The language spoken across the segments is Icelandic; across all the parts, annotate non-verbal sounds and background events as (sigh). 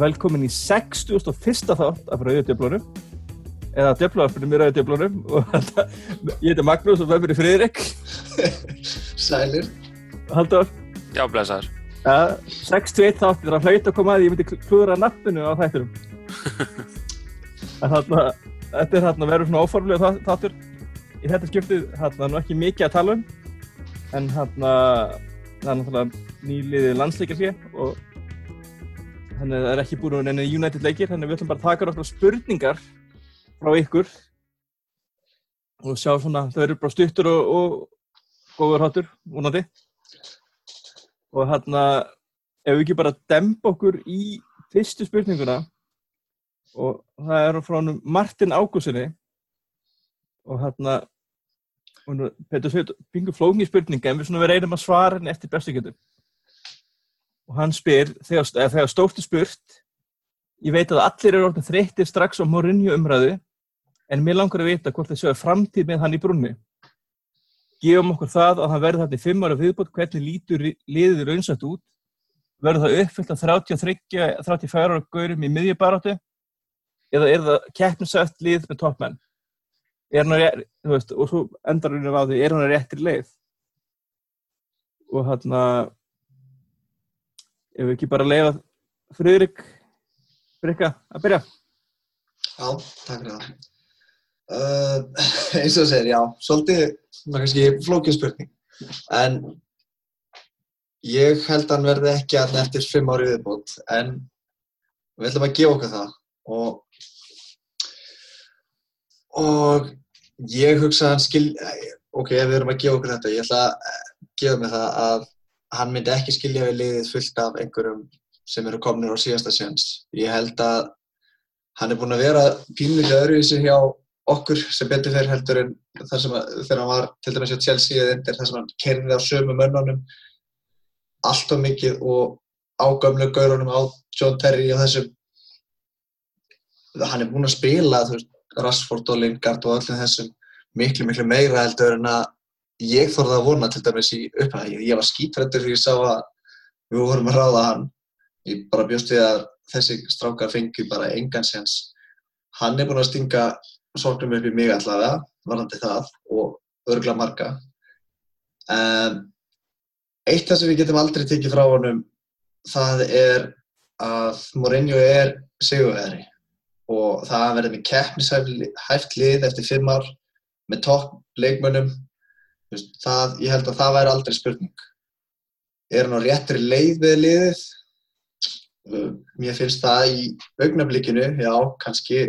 velkomin í 61. þátt af Rauði Döflunum eða Döfluarpunum í Rauði Döflunum (laughs) og þetta, ég heiti Magnús og með mér er Friðrik. (laughs) Sælir. Haldur Já, blessaður. uh, 61 þáttir, það hlaut að koma að því ég myndi klúðra nafninu á þættinum? (laughs) En þarna þetta er þarna verður svona óformlega þáttur. Í þetta skiptið þarna nú ekki mikið að tala um en þarna það er náttúrulega nýliðið landsleikir hér og þannig að það er ekki búin að neina United leikir þannig að við ætlum bara að taka nokkra spurningar frá ykkur og sjá svona, það verður bara stuttur og, góður hátur, vonandi. Og hérna ef við ekki bara demba okkur í fyrstu spurninguna og það er frá Martin Ágúsinni og hérna Petur Sveit, bingur flóknir spurninga en við svona við reynum að svara henni eftir bestu getur og hann spyr þegar, þegar stórt er spurt ég veit að allir eru orðin þreyttir strax á Mourinho umræðu en mér langar að vita hvort þið sjáu framtíð með hann í brunni gefum okkur það að hann verður þetta í fimm ára viðbót hvernig lítur liðið raunsætt út? Verður það uppfyllt að 33, 34 ára gaurum í miðjubaráttu? Eða er það keppnisætt lið með toppmenn er veist, og svo endar hann á því, er hann að réttir leið? Og hann að ef við ekki bara leiða Friðrik Frikka að byrja? Já, takk fyrir það. Uh, (laughs) eins og það segir, já svolítið, svona kannski flókið spurning. En ég held að hann verði ekki að eftir fimm ári viðbót en við ætlum að gefa okkur það. Og og ég hugsa að hann skil ok, ef við erum að gefa okkur þetta ég ætla að gefa mig það að hann myndi ekki skilja við liðið fullt af einhverjum sem eru komnir á síðasta séns. Ég held að hann er búinn að vera pínlega öðruvísi hjá okkur sem betur fyrir heldur en þar sem að, þegar hann var til dæmis hjá Chelsea eða Inter þar sem hann kerði á sömu mönnunum allt of mikið og ágöfnu gaurunum á John Terry og þessum. Hann er búinn að spila þú veist, Rashford og Lingard og öllum þessum miklu miklu meira heldur en að ég þorði að vona til dæmis í upphæði ég var skítrættur þegar ég sá að við vorum að ráða hann. Ég bara bjóst við að þessi strákar fengi bara engan sens hann er búinn að stinga sorgnum upp í mig allavega varandi það og örgla marga. Um, eitt það sem við getum aldrei tekið frá honum það er að Mourinho er sigurveri og það verður með keppnishæft lið eftir fimm ár með topp leikmönnum það, ég held að það væri aldrei spurning. Er hann á réttri leið við liðið? Mér finnst það í augnablikinu, já, kannski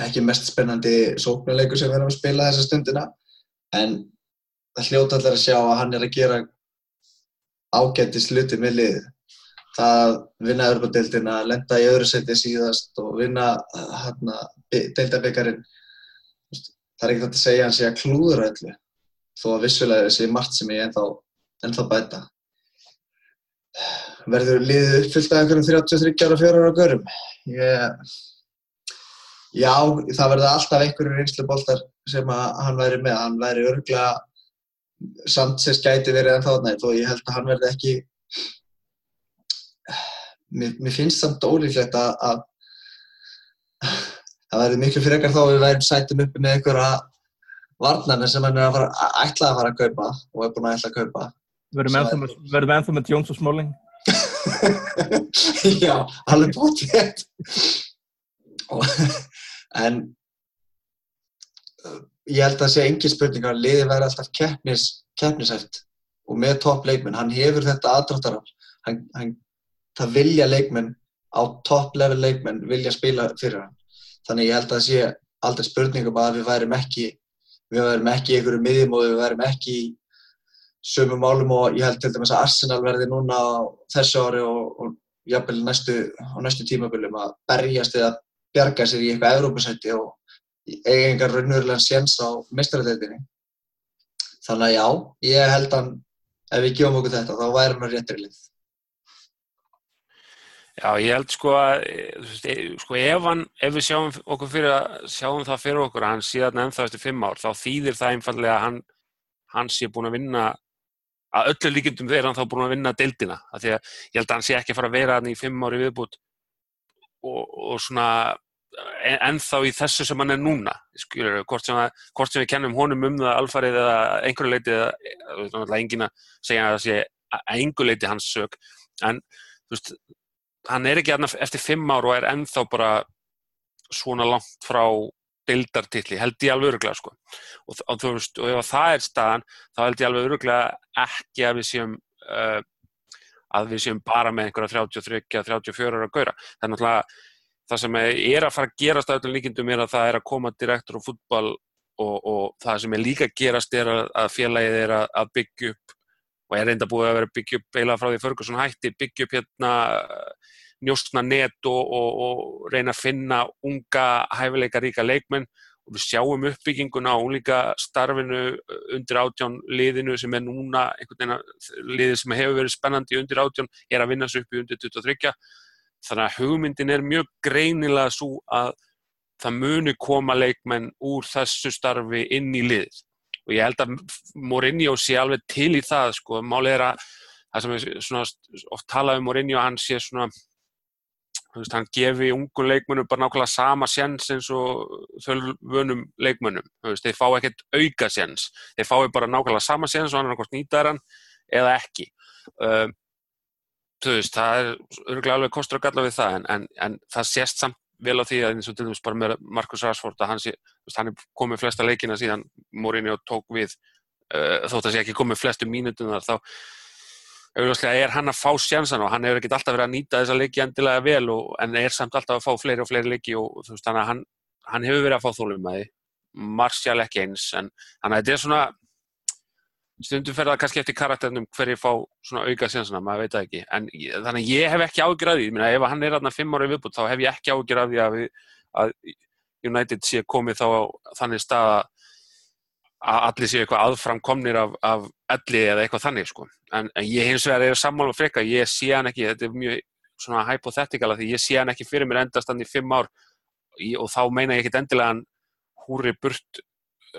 ekki mest spennandi sóknarleikur sem við erum að spila þessa stundina en það hljóta allir að sjá að hann er að gera ágætti sluti með liðið. Það vinna öðrubadeildina, lenda í öðru seti síðast og vinna hérna, deildabekarin það er ekkert að segja að hann sé að klúðra öllu þó að vissulega sé margt sem ég ennþá, ennþá bæta. Verður liðið uppfyllt af einhverjum 33 ára, 4 ára görum? Ég, já, það verður alltaf einhverjum reynsluboltar sem hann væri með. Hann væri örgulega Sanchez gæti verið ennþá nætt og ég held að hann verði ekki mér, mér finnst samt ólíklegt að, að það verður miklu frekar þá að við værim sætum uppi með einhverja varnarnir sem hann er að fara ætla að fara að kaupa og er búin að ætla að kaupa Verðum við ennþá með Jones og Smalling? (laughs) Já, alveg bótt rétt. en ég held að það sé engin spurning að liði verði alltaf keppnis, keppnishæft og með topp leikmenn. Hann hefur þetta aðdráttarafl. Hann, hann, það vilja leikmenn á topp level leikmenn vilja spila fyrir hann. Þannig ég held að það sé aldrei spurningum að við værim ekki við værim ekki í einhverju miðjum og við værim ekki í sömu málum og ég held til dæmis að Arsenal verði núna þessu ári og, og jafnvel næstu, á næstu tímaböljum að berjast eða bjarga sér í eitthvað Evrópasæti og eiga engar raunverulegan séns á meistaradeildinni. Þannig að já, ég held að ef við gefum okkur þetta, þá væri hann réttir lið. Já, ég held sko að veist, sko ef, hann, ef við sjáum, fyrir, sjáum það fyrir okkur að hann síðan ennþá eftir fimm ár, þá þýðir það einfallega að hann, hann sé búin að vinna að öllu líkindum þeir hann þá búin að vinna deildina, af því að ég held að hann sé ekki að fara að vera hann í fimm ári viðbútt og, og svona en, ennþá í þessu sem hann er núna skilur, hvort, sem að, hvort sem við kennum honum um það alfarið eða einhverju leiti eða náttúrulega engin að segja að það sé að einhverju leiti hans sög en þú veist, hann er ekki aðnaf eftir fimm ár og er ennþá bara svona langt frá deildartilli, held ég alveg öruglega sko. og, og þú veist, og ef það er staðan þá held ég alveg öruglega ekki að við séum uh, að við séum bara með einhverja 33-34 ára gauðra. Það er náttúrulega það sem er að fara að gerast að öllum líkindum er að það er að koma direktor og fútbal og, og það sem er líka að gerast er að, að félagið er að, að byggja upp og er reynda búið að vera byggja upp eiginlega frá því Ferguson hætti, byggja upp hérna njóstna net og, og, og reyna að finna unga hæfileika ríka leikmenn. Og við sjáum uppbygginguna á unlíka starfinu undir átján liðinu sem er núna einhvern veginn liðið sem hefur verið spennandi undir átján er að vinna svo upp í undir 23 þannig að hugmyndin er mjög greinilega svo að það muni koma leikmenn úr þessu starfi inn í liðið og ég held að Mourinho sé alveg til í það sko, málið er að það sem við oft talaðum um Mourinho hann sé svona veist, hann gefi ungu leikmennum bara nákvæmlega sama sjens eins og þölvunum leikmennum, veist, þeir fá ekkert auka sjens, þeir fái bara nákvæmlega sama sjens og hann er nákvæmlega nýtaðar hann eða ekki. Um, veist, það er örgulega alveg kostur og galla við það en, en, en það sést samt vel á því að eins og til dæmis bara með Marcus Rashford að hann, sé, hann er komið flesta leikina síðan Mourinho tók við uh, þótt að sé ekki komið flestu mínutunar þá er hann að fá sjansan og hann hefur ekkert alltaf verið að nýta þessa leiki endilega vel og, en er samt alltaf að fá fleiri og fleiri leiki og þú veist hann, hann hefur verið að fá þólum að því Martial ekki eins en þannig að þetta er svona stundum fer það kannski eftir karakternum hverju fá svona auka sjansana, maður veit það ekki. En þannig að ég hef ekki Minna, ef hann er aðna fimm ára viðbútt þá hef ég ekki því að, að United sé komið þá þannig stað að allir séu eitthvað aðframkomnir af, af elli eða eitthvað þannig sko. en, en ég hins vegar er sammála og freka, ég sé hann ekki þetta er mjög svona hypothetikala því ég sé hann ekki fyrir mér endast hann í fimm ár. Og þá meina ég ekki endilega hann húri burt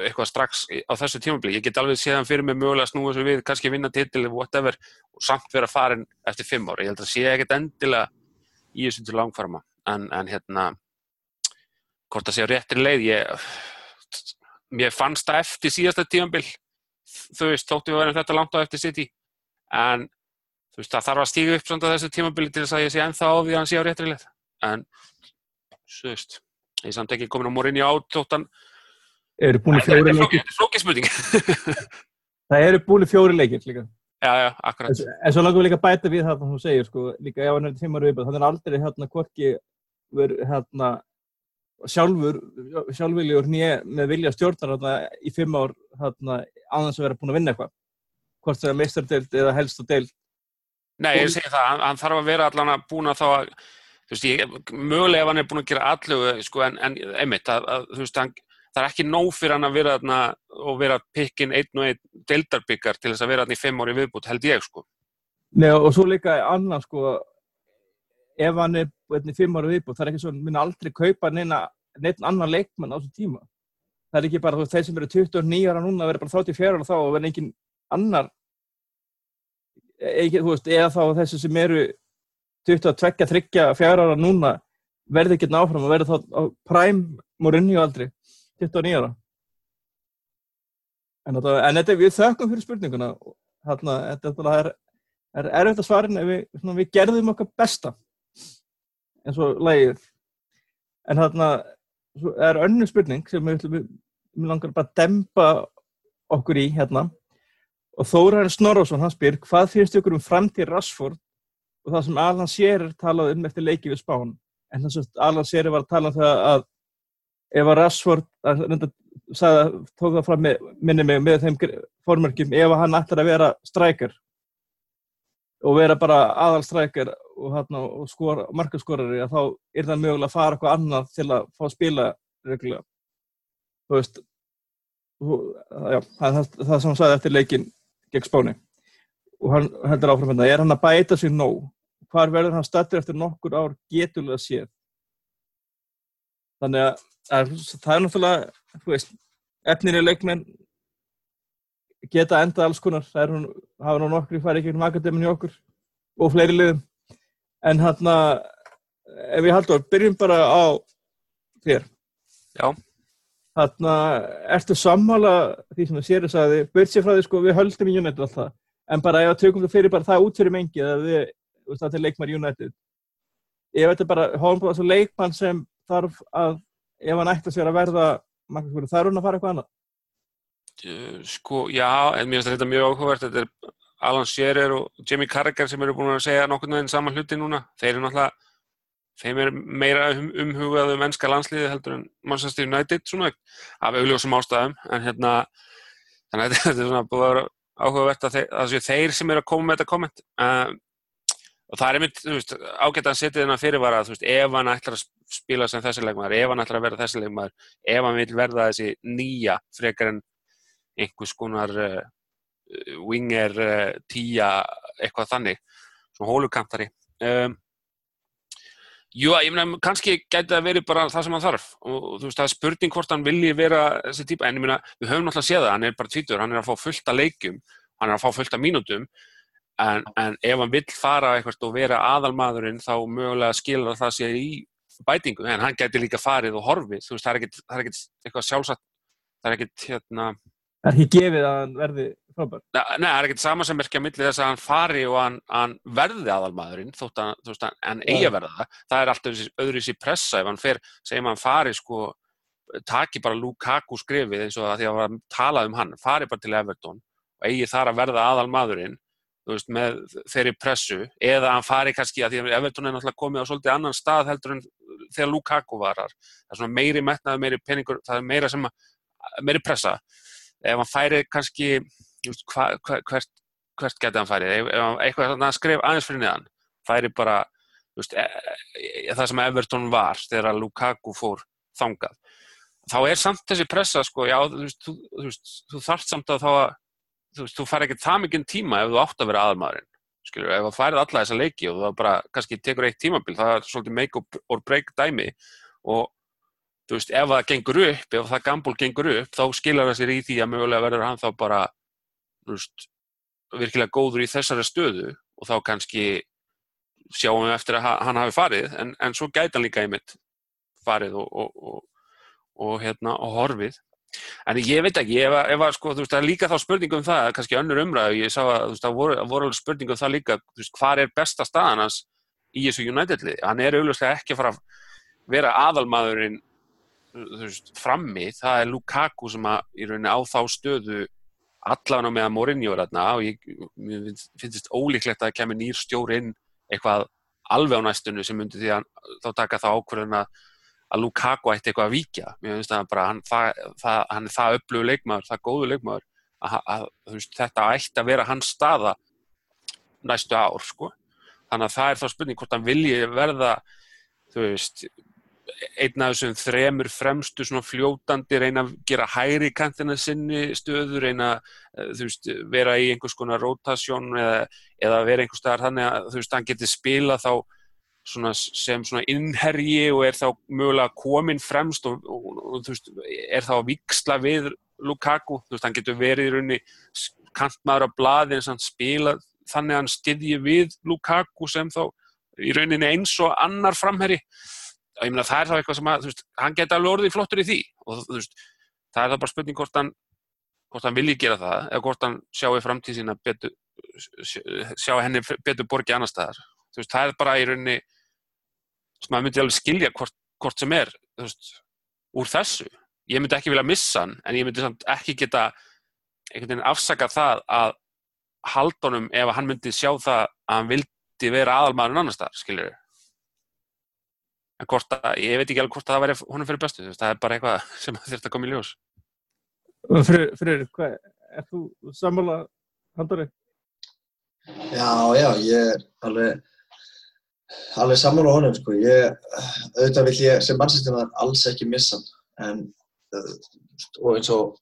eitthvað strax á þessu tímabli. Ég get alveg séð hann fyrir mig mögulega að snúa þessu við, kannski vinna titil eða whatever og samt vera farin eftir fimm ára. Ég held að sé ekkert endilega í þessu til langfarma. En, en hérna, hvort það sé á réttir leið, ég, mér fannst það eftir síðasta tímabil, þú veist, þóttu við að vera þetta langt á eftir City, en þú veist, það þarf að stíga upp svona þessu tímabili til þess að ég sé ennþá á því að hann sé á réttir leið. En, þú veist, ég samt ekki komin á morinni átóttan eru búin fjóri leikir? (laughs) það eru búin fjóri leikir líka. Já, já, akkurat. En, en svo langum við líka bæta við það sem þú segir sko, líka ef hann er tímar viðbæð þannig er aldrei hérna hvorki verið hérna sjálfur sjálfviljur nýja með vilja stjórnar hérna í fimm ár hérna aðeins að vera búin að vinna eitthvað. Hvort það er meistardeild eða helst og deild. Nei, ég segi það, hann, hann þarf að vera allan að búin að þá að þú veist, ég, mögulega ef hann er búin að gera allu, sko, en, en einmitt, að, að, þú veist, hann, það er ekki nóg fyrir hann að vera þarna og vera pikkin einn og einn deildarbyggar til þess að vera þarna í fimm ári viðbútt, held ég, sko. Nei, og svo líka annan, sko, ef hann er í fimm ári viðbútt, það er ekki svo, hann minna aldrei kaupa neina, neina annan leikmann á þessu tíma. Það er ekki bara, þú þeir sem eru 29 ára núna, verður bara 34 ára þá og verður engin annar, ekki, þú veist, eða þá þessu sem eru 22, 30, 4 ára núna verður ekki náfram og verður þá præm morinni og aldrei 29 ára. En, þetta, en þetta, við þökkum fyrir spurninguna þarna, þetta er, er erfitt að svara en við, svona, við gerðum okkar besta. Eins og lægið en þarna er önnu spurning sem við, við, langar bara að dempa okkur í hérna. Og Þóraður Snorrásson hann spyr hvað finnst ykkur um framtíð Rassford og það sem Alan Shearer talaði um eftir leikið við Spán. En þess að Alan Shearer var að tala um það að ef að Rassford sagði, tók það fram með, minni mig með þeim formörkjum ef hann ætlar að vera strækjar og vera bara aðalstrækjar og, og skor, markaskorari þá er það mögulega að fara eitthvað annað til að fá að spila reglulega. Þú veist já, það, það sem hann sagði eftir leikin gegn Spáni. Og hann heldur áfram hérna, er hann að bæta sér nóg? Hvar verður hann stættir eftir nokkur ár getulega séð? Þannig að það er náttúrulega veist, efnir í leikmenn geta endað alls konar. Það er hún, hafa nú nokkri farið ekki um akademinni okkur og fleiri liðum. En hann að, ef við haldur, byrjum bara á þér. Já. Þannig að, ertu sammála því sem það séri sagði, burt sér frá því sko, við höldum í United alltaf, en bara ef að tökum það fyrir bara það út fyrir mengi, að við, þú það er leikmar United. Veit að bara, hóðum bara svo leikmann sem þarf að, ef hann ætti að sér að verða, markaskóri, þarf hann að fara eitthvað annað. Sko, já, en mér finnst þetta mjög áhugavert. Þetta er Alan Shearer og Jamie Carragher sem eru búin að segja nokkurnu veginn saman hluti núna. Þeir eru náttúrulega, þeim er meira um, umhugað um ennska landsliði heldur en Manchester United svona, af augljósum ástæðum. En hérna, þannig að (laughs) þetta er svona búið að vera áhugavert að, þeir, að það þeir sem eru að koma með þetta komment. Uh, og það er einmitt, þú veist, ágætt að setja þennan fyrirvara að, þú veist, ef hann ætlar að spila sem þessi leikmaður, ef hann ætlar að verða þessi leikmaður, ef hann vil verða þessi nýja frekar en einhvers konar uh, winger, uh, tíja, eitthvað þannig, svona hólukantari. Um, jú, ég meina, kannski gæti það verið bara það sem hann þarf og þú veist, það er spurning hvort hann vilji vera þessi típa, en ég meina, við höfum náttúrulega séð það, hann er bara tvítur, hann er að fá fullt af leikum, hann er að fá fullt af mínútum, en, en ef hann vill fara eitthvað og vera aðalmaðurinn, þá mögulega skilur það sér í bætingu, en hann gæti líka farið og horfið, þú veist, það er ekkert, það er ekkert eitthvað sjálfsagt, það er ekkert, hérna, Það er ekki gefið að hann verði frábær. Nei, það er ekkert sama sem merkja millir þess að hann fari og hann, hann verði aðalmaðurinn þótt að þú veist, hann, eigi að verða það. Það er alltaf öðru í sér pressa ef hann fer, segjum hann fari sko, taki bara Lukaku skrifið eins og að því að hann talað um hann, fari bara til Everton og eigi þar að verða aðalmaðurinn, veist, með þeirri pressu, eða hann fari kannski að því að Everton er náttúrulega komið á svolítið annan stað heldur en þegar Lukaku varar. Það er svona meiri metnaði, meiri peningur, það er meira sem meiri pressa. Ef hann færi kannski just, hva, hva, hvert, hvert geti hann færið? Ef, ef hann eitthvað að skrif aðeins fyrir neðan færi bara just, e, e, það sem Everton var þegar Lukaku fór þangað. Þá er samt þessi pressa sko, já, þú, þú, þú, þú þarft samt að þá að þú fær ekki það mikið tíma ef þú átt að vera aðalmaðurinn skilur, ef það færið alla þessa leiki og það bara kannski tekur eitt tímabil, það er svolítið make or break dæmi og þú veist, ef það gengur upp, ef það gamból gengur upp, þá skilar það sér í því að mögulega verður hann þá bara, þú veist, virkilega góður í þessari stöðu og þá kannski sjáum við eftir að hann hafi farið, en, en svo gæti hann líka einmitt farið og, og, og, og hérna, horfið. En ég veit ekki, ef að, ef að sko, þú veist, það er líka þá spurningum um það, kannski önnur umræðu, ég sá að, þú veist, það voru, voru alveg spurningum um það líka, þú veist, hvað er besta staðan hans í þessu United-lið? Hann er auðvitað ekki að fara að vera aðalmaðurinn veist, frammi, það er Lukaku sem að í rauninni á þá stöðu allan á meðan Mourinho er þarna og ég finnst ólíklegt að það kemur nýr stjóri inn eitthvað alveg á næstunni sem myndi því að þá taka það ákveðin að að Lukaku ætti eitthvað að víkja mér finnst það bara, hann, það, það, hann er það upplögu leikmaður, það góðu leikmaður að, að, veist, þetta ætti að vera hans staða næstu ár sko. þannig að það er þá spurning hvort hann vilji verða þú veist einn af þessum þremur fremstu fljótandi reyna að gera hæri kantina sinni stöður, reyna veist, vera í einhvers konar rotasjón eða, eða vera einhvers staðar þannig að þú veist, hann getur spila þá svona, sem svona innherji og er þá mögulega komin fremst og, og, og veist, er þá að viksla við Lukaku, þú veist, hann getur verið í rauninni kantmaður á bladi eins og hann spila þannig að hann styðji við Lukaku sem þá í rauninni eins og annar framherri og ég meina það er þá eitthvað sem að, veist, hann geta alveg orðið flottur í því. Og veist, það er þá bara spurning hvort hann, hvort hann vilji gera það eða hvort hann sjáu framtíð sína betur, sjá henni betur borgi annar staðar, þú veist, það er bara í rauninni, sem maður myndi alveg skilja hvort, hvort sem er, veist, úr þessu, ég myndi ekki vilja missa hann, en ég myndi samt ekki geta einhvern veginn afsaka það að haldunum ef hann myndi sjá það að hann vildi vera aðalmaðurinn annar staðar, skiljur en hvort að, ég veit ekki alveg hvort að það væri honum fyrir bestu, það er bara eitthvað (laughs) sem þurft að koma í ljós. Fyrir, fyrir hvað, er þú sammála handari? Já, já, ég er alveg alveg sammála honum, sko ég, auðvitað vil ég sem mannsýstum alls ekki missa en og eins og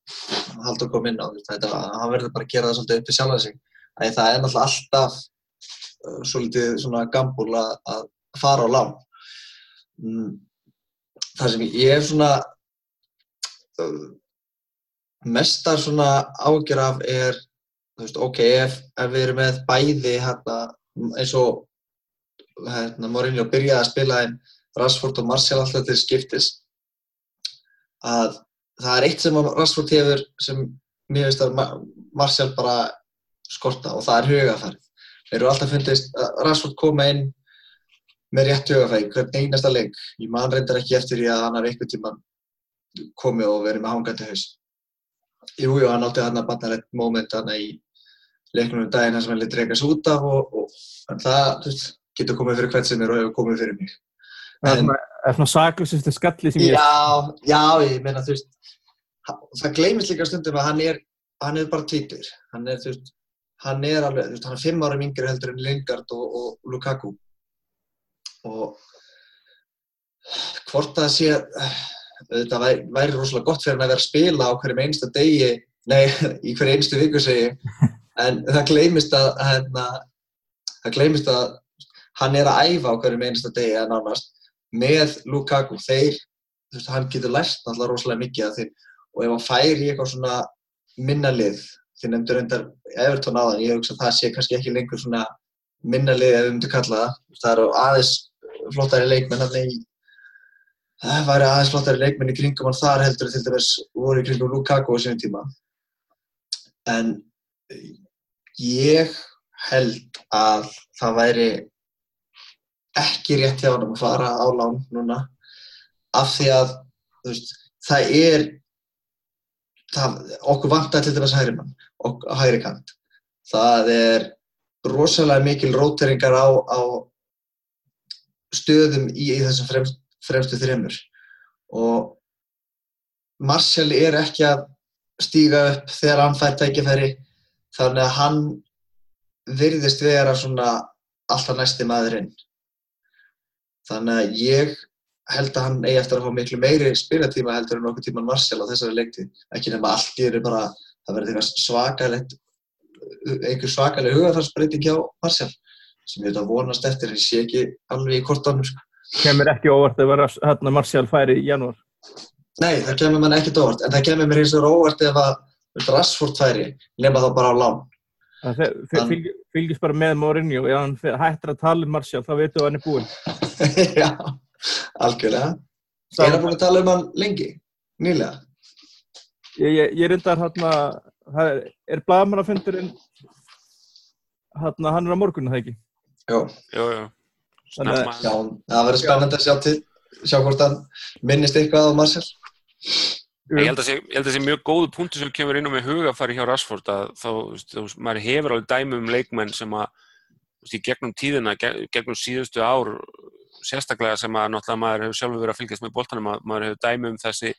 Haldur kom inn á þetta, hann verður bara að gera það svolítið upp til sjálf sig, að það er náttúrulega alltaf uh, svolítið svona gambúl að fara á lán Mm. það sem ég er svona mestar svona ágjör af er, þú veist, ok, ef, ef við erum með bæði hérna, eins og hérna, Mourinho byrjaði að spila einn Rashford og Martial alltaf til skiptis að það er eitt sem Rashford hefur sem mér finnst að Ma- Martial bara skorta og það er hugafærið. Þeir eru alltaf fundist að Rashford koma inn með rétt hugafæri, hvern einasta leik. Ég man reyndar ekki eftir því að hann hafi einhvern tíman komið og verið með hangandi haus. Jú, jú, hann átti hann að banna rétt moment hann í leiknum um daginn þar sem hann lítið reykast út af og, og það þú veist, getur komið fyrir hvern sem er og hefur komið fyrir mig. Það En- svona, er svona saklusistu skalli sem ég Já, já, ég meina þú veist, það gleymist líka stundum að hann er, hann er bara tvítur. Hann er, þú veist, hann er alveg, þú veist, hann er fimm árum yngri heldur en Lingard og, og Lukaku. Og hvort það sé, þetta væri, væri rosalega gott fyrir hann að vera að spila á hverjum einsta degi, nei, (laughs) í hverju einstu viku segi, (laughs) en það gleymist að, hérna, það gleymist að hann er að æfa á hverjum einsta degi að nánast með Lukaku, þeir, þú veist, hann getur lært náttúrulega rosalega mikið af þeim og ef hann fær í eitthvað svona minna lið, þið nefndur reyndar Everton áðan, ég hugsa að það sé kannski ekki lengur svona minna lið ef við myndum kalla það, það eru aðeins flottari leikmenn hann í það væri aðeins flottari leikmenn í kringum hann þar heldur en til dæmis voru í kringum Lukaku á sínum tíma. En ég held að það væri ekki rétt hjá hann að fara á lán núna af því að veist, það er það, okkur vantar til dæmis hægri mann og hægri kant. Það er rosalega mikil róteringar á, á stöðum í, í þessum fremst, fremstu þreymur og Marshall er ekki að stíga upp þegar hann fær tækifæri þannig að hann virðist vera svona alltaf næsti maðurinn þannig að ég held að hann eigi eftir að fá miklu meiri spilatíma heldur en okkur tíman Marcel á þessari leikti ekki nema allt í eru bara það verður svakalegt einhver svakaleg hugafarsbreyting hjá Marcel sem ég veit að vonast eftir ég sé ekki alveg í kortanum sko. kemur ekki óvart að vera hérna Martial færi í janúar. Nei, það kemur mann ekkert óvart en það kemur mér eins og óvart ef að Rashford færi nema þá bara á lán Það fe- fe- Hann- fylg- fylgist bara með Mourinho og ef hann hættir að tala um Martial þá veitum við að hann er búinn. (laughs) Já, algjörlega Ég er búin að tala um hann lengi, nýlega Ég, ég, ég reyndar hérna, það er, er blagamannafundurinn, hérna, hann er á morgun, er það ekki? Já, Jú, jú. Þannig að- já, það verður spennandi að sjá til sjá hvort hann minnist eitthvað á Marcel Ég held að sé, ég held að sé mjög góðu punktu sem kemur inn á með hugafæri hjá Rashford að þá, þú veist, maður hefur alveg dæmi um leikmenn sem að, þú veist, í gegnum tíðina, ge- gegnum síðustu ár, sérstaklega sem að náttúrulega maður hefur sjálfur verið að fylgjast með boltanum að maður hefur dæmi um þessi,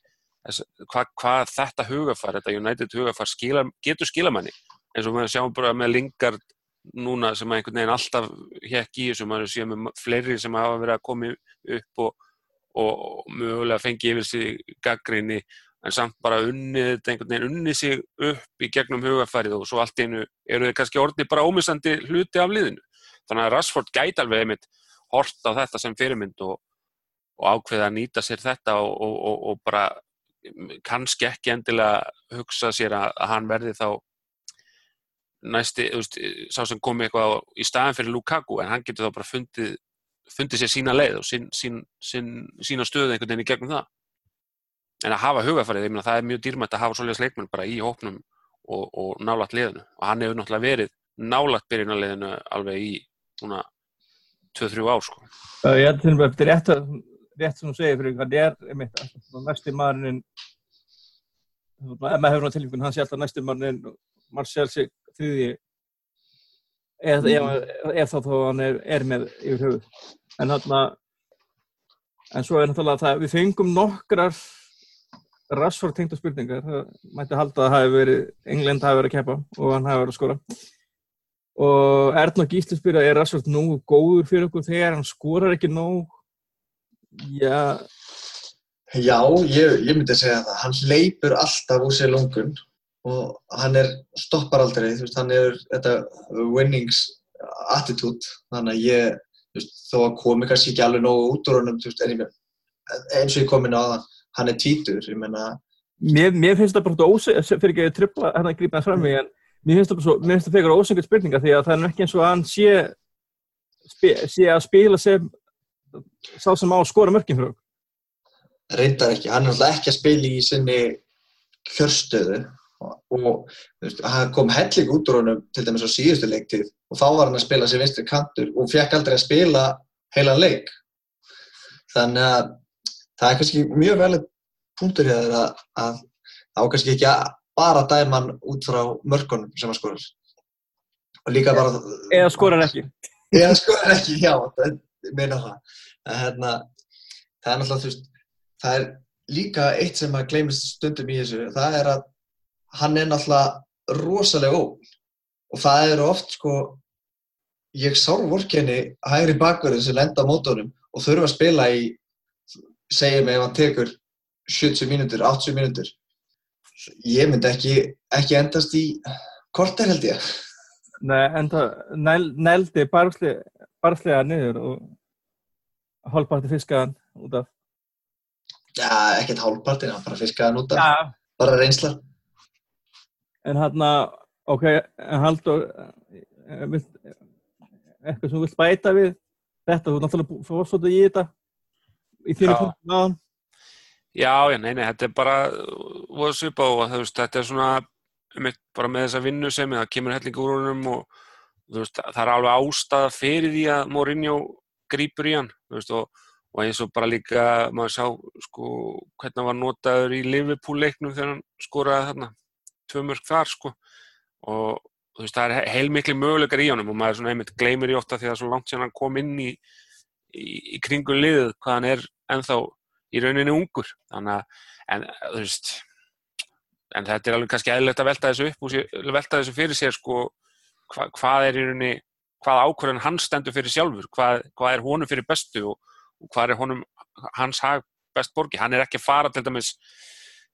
þessi hvað hva þetta hugafæri, þetta United hugafæri skila, getur skilamanni, eins og maður sjáum bara með Lingard núna sem að einhvern veginn alltaf hekk í þessu, maður séu með fleiri sem hafa verið að koma upp og, og mögulega fengi yfir sig gaggrinni en samt bara unnið unnið sig upp í gegnum hugafærið og svo allt einu eru þeir kannski orðni bara ómissandi hluti af liðinu. Þannig að Rashford gæti alveg einmitt hort á þetta sem fyrirmynd og, og ákveða að nýta sér þetta og, og, og, bara kannski ekki endilega hugsa sér að, að hann verði þá næsti, þú veist, sá sem kom eitthvað á- í staðan fyrir Lukaku en hann getur þá bara fundið, fundið sér sína leið og sín, sín, sín, sína stöðu einhvern veginn í gegnum það en að hafa hugafærið, ég meina það er mjög dýrmætt að hafa svoleiðis leikmenn bara í hópnum og, og nálægt liðinu. Og hann hefur náttúrulega verið nálægt byrjunarliðinu alveg í svona 2-3 ár sko. Uh, ég held til og með eftir rétt, að- rétt sem þú segir fyrir hann er einmitt næsti maðurinn maður hefur náttúrulega tilvíkun hann sé alltaf næsti maðurinn Martial sé þriði ef, ef, ef þá þá hann er, er með yfir höfuð. En hann en svo er náttúrulega það við fengum nokkrar Rashford tengda spurningar það mætti halda að verið England hafi verið að keppa og hann hafi verið að skora. Og Erna Gísli spyrja er Rashford nógu góður fyrir okkur þegar hann skorar ekki nóg? Já, Já, ég, ég myndi segja það. Hann hleypur alltaf úr sér lungun og hann er, stoppar aldrei, þú veist, hann er þetta winnings attitude, þannig að ég, þú veist, þó að komi kannski ekki alveg nógu út úr honum, þú veist, en ég með, eins og ég kom inn á það, hann er tvítur, ég menna, mér, mér finnst það bara ósegð, fyrir ekki að tripla hérna að grípa það fram mig, en mér finnst það bara mér finnst það fyrir ósegð spurninga því að það er ekki eins og hann sé, spe, sé að spila sem sá sem á að skora mörgum fyrir okkur. reyndar ekki, hann er alltaf ekki að spila í sinni kjörstöðu og, hann kom helling út úr honum til dæmis á síðustu leiktið og þá var hann að spila sér vinstri kantur og fekk aldrei að spila heilan leik þannig að það er kannski mjög vel punktur hér að, að þá kannski ekki að bara dæma hann út frá mörgunum sem hann skorar. Og líka bara Eða skorar ekki. Eða skorar ekki, já, meina það. En hérna, það er náttúrulega þú veist, það er líka eitt sem að gleymist stundum í þessu það er að hann er náttúrulega rosalega óg og það eru oft sko ég sár vorkenni hægri bakverðin sem lenda á mótónum og þurfa að spila í segjum ef hann tekur 70 mínútur, 80 mínútur ég myndi ekki, ekki endast í korter held ég. Nei, en það næl, nældi barðslega, barðslega niður og hálfparti fiskaðan út af. Já, ekkert hálfpartin, hann bara fiskaði hann út af. Já. bara reynsla. En hann að, ok, en Haldur, eh, eitthvað sem þú vilt bæta við? Þetta, þú náttúrulega fórst svolítið í þetta í þínu punktum aðan. Já, já, nei, nei, þetta er bara voða svipað og þú veist, þetta er svona bara með þessa vinnu sem það kemur hellingur úr honum og veist, það er alveg ástæða fyrir því að Mourinho grípur í hann, veist, og, og eins og bara líka maður sá, sko, hvernig hann var notaður í Liverpool-leiknum þegar hann skoraði þarna tvö mörg þar, sko, og þú veist, það er heilmikli möguleikar í honum og maður svona einmitt gleymir í ótta því að svo langt sem hann kom inn í, í, í kringu liðið hvað hann er ennþá í rauninni ungur. Þannig að, en veist en þetta er alveg kannski eðlilegt að velta þessu upp og velta þessu fyrir sér sko hva, hvað er í rauninni hvað ákvörðan hann stendur fyrir sjálfur hvað, hvað er honum fyrir bestu og, og hvað er honum hans hag best borgi, hann er ekki að fara til dæmis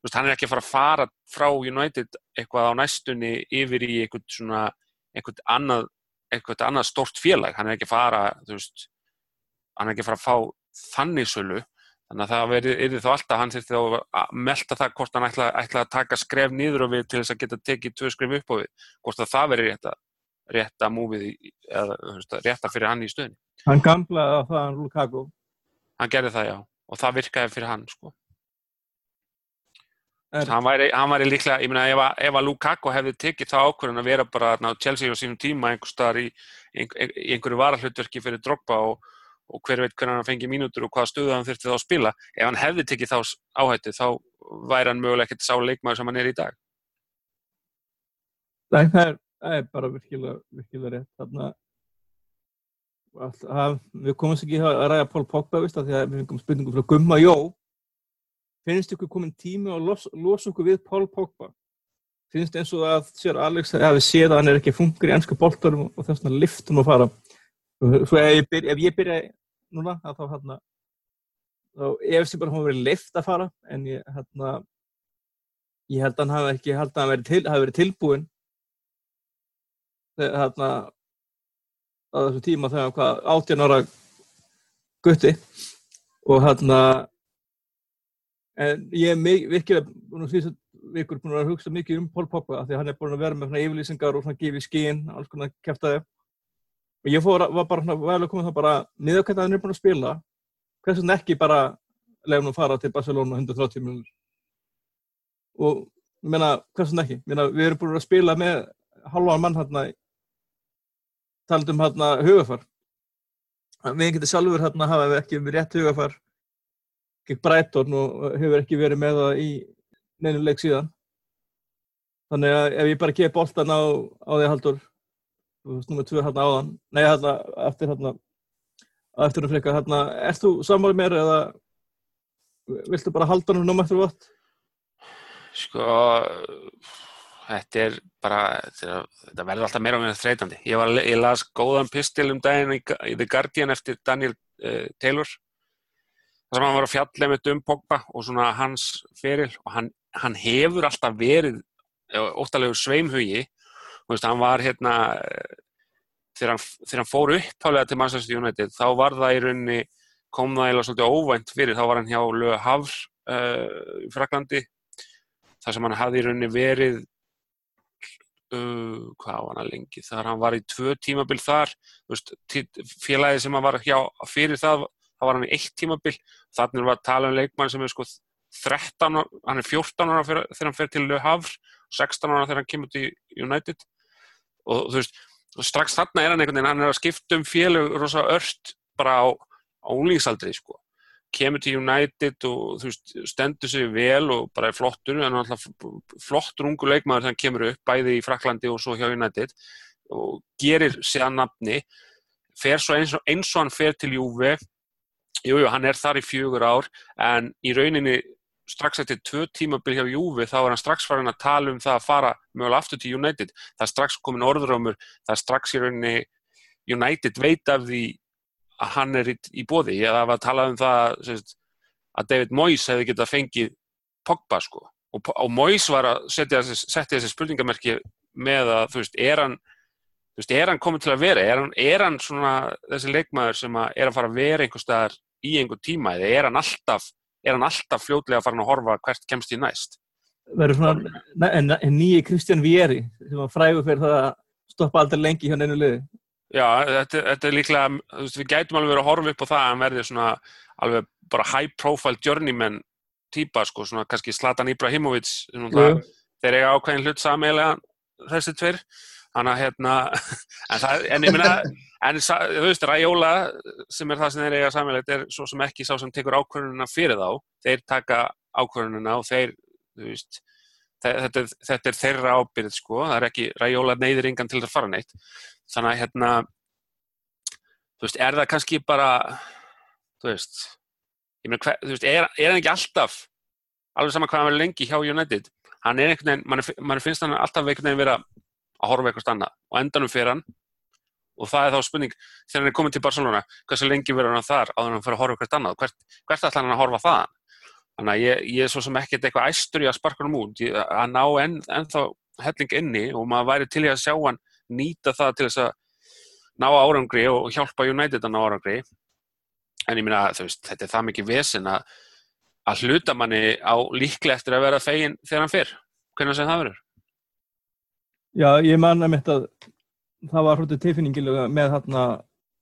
veist, hann er ekki að fara að fara frá United eitthvað á næstunni yfir í eitthvað svona eitthvað annað, eitthvað annað stort félag. Hann er ekki að fara, þú veist hann er ekki að fara að fá þannig sölu Þannig að það verið, er þá alltaf, hann þurfti þá að melta það hvort hann ætla, ætla að taka skref niður á við til þess að geta tekið tvö skref upp á við. Hvort að það verið rétta, rétta múfið, eða rétta fyrir hann í stöðinni. Hann gamlaði á það hann Lukaku. Hann gerði það, já. Og það virkaði fyrir hann, sko. Hann væri, hann væri líklega, ég meina, ef, að- ef að Lukaku hefði tekið það ákvörðun að vera bara ná, Chelsea á sínum tíma einhver staðar í, ein- í einhverju varahlutverki fyrir Drogba og, og hver veit hvernig hann fengi mínútur og hvaða stöðu hann þurfti þá að spila. Ef hann hefði tekið þá áhættu, þá væri hann mögulega ekkert sá leikmaður sem hann er í dag. nei, það er, það er bara virkilega, virkilega rétt. Þarna, all, að, við komumst ekki að ræða Pól Pogba, að við fengum spurningum frá Gumma Jó. Finnst ykkur komin tími að los, losa okkur við Pól Pogba? Finnst eins og að sér Alex hafi séð að hann er ekki funkur í ennska boltarum og þess vegna liftum að fara. Og Svo ef ég, byrja, ef ég byrja núna, að þá hérna, þá efst ég bara að hann verið lift að fara, en ég, hérna, ég held að hann hafi ekki, held að hann verið, til, hafi verið tilbúinn þegar hérna á þessu tíma þegar hvað 18 ára gutti og hérna en ég er virkilega búin að síðan vikur búin að hugsa mikið um Pól Poppa því að hann er búin að vera með svona yfirlýsingar og svona gefið skín, alls konar kæftæði og ég fór, var bara svona vel að koma það bara niður hvernig hann er búin að spila. Hvers vegna ekki bara leiðum að fara til Barcelona 130 miljonur og ég meina, hvers vegna ekki, ég meina, við erum búin að spila með halvan mann hérna talað um hérna hugafar við getum sjálfur hérna hafa ekki við rétt hugafar gegn Brighton og hefur ekki verið með það í neinu leik síðan. Þannig að ef ég bara gefi boltan á, á því haldur nummer tvö hérna áðan nei, hérna, eftir hérna eftir að freka, hérna, ert þú sammálið mér eða viltu bara halda hann nummer eftir vott? Sko, þetta er bara, þetta, er- verður alltaf meira og meira þreytandi. Ég, var, ég las góðan pistil um daginn í, í The Guardian eftir Daniel uh, Taylor. Það sem hann var að fjalla einmitt um Pogba og svona hans feril og hann, hann hefur alltaf verið óttalegur sveimhugi. Veist, hann var hérna, eh, þegar hann, þegar hann fór upphálega til Manchester United, þá var það í rauninni, kom það eiginlega svolítið óvænt fyrir, þá var hann hjá Lög Havr uh, í Fraklandi þar sem hann hafði í rauninni verið uh, hvað var hann lengi? Þar hann var í tvö tímabil þar veist, félagi sem hann var hjá fyrir það, það var hann í eitt tímabil. Þannig var að tala um leikmann sem er sko 13, hann er 14 ára þegar hann fer til Le Havre 16 ára þegar hann kemur til United og þú veist, og strax þarna er hann einhvern veginn, hann er að skipta um félög rosa ört bara á, úlíksaldri sko. Kemur til United og þú veist, stendur sig vel og bara er flottur, en alltaf flottur ungu leikmaður þegar hann kemur upp, bæði í Fraklandi og svo hjá United. Og gerir sig að nafni, fer svo eins og, eins og hann fer til Juve, jújú, jú, hann er þar í fjögur ár, en í rauninni strax eftir tvö tímabil hjá Juve þá er hann strax farin að tala um það að fara mögulega aftur til United, það er strax komin orðurámur, það er strax í rauninni United veit af því að hann er í, í bóði. Ég hef að tala um það sérst, að David Moyes hefði getað fengið Pogba sko. Og, og Moyes var að setja þessi spurningamerki með að, þú veist, er hann, veist, er hann komið til að vera? Er hann, er hann svona þessi leikmaður sem að er að fara að vera einhver staðar í einhver tíma eða er hann alltaf, er hann alltaf fljótlega að fara að horfa hvert kemst í næst? Verður svona en, en nýji Kristján Vieri sem var frægur fyrir það að stoppa aldrei lengi hjá neinu liði. Já, þetta, þetta er líklega, þú veist, við gætum alveg verið að horfa upp á það að hann verði svona alveg bara high profile journeyman týpa, sko, svona kannski Zlatan Ibrahimovic, þeir eiga ákveðin hlut sameilega þessi tver, hann að hérna, (laughs) en það, en ég minna, en þú veist, Raiola sem er það sem þeir eiga sameilega, er svo sem ekki sá sem tekur ákveðununa fyrir þá, þeir taka ákveðununa og þeir, þú veist, þetta, þetta er þeirra ábyrð, sko, það er ekki, Raiola neyðir yngan til að fara neitt. Þannig að hérna þú veist, er það kannski bara þú veist ég meina, þú veist, er, er hann ekki alltaf alveg sama hvað hann verið lengi hjá United? Hann er einhvern veginn, mann, mann finnst hann alltaf einhvern veginn vera að horfa eitthvað annað og endanum fyrir hann og það er þá spurning, þegar hann er komin til Barcelona hversu lengi verður hann þar á þannig að hann fyrir að horfa eitthvað annað, hvert, hvert ætla hann að horfa það þannig að ég, ég er svo sem ekkert eitthvað æstur í að sparka hann út, ég, að ná enn, ennþá helling inni og maður væri til í að sjá hann nýta það til þess að ná árangri og hjálpa United að ná árangri. En ég minna þetta er það mikið vesen að, að hluta manni á líklega eftir að vera fegin þegar hann fyrr hvernig það verður. Já, ég man að mitt að það var hluti tilfinningilega með hérna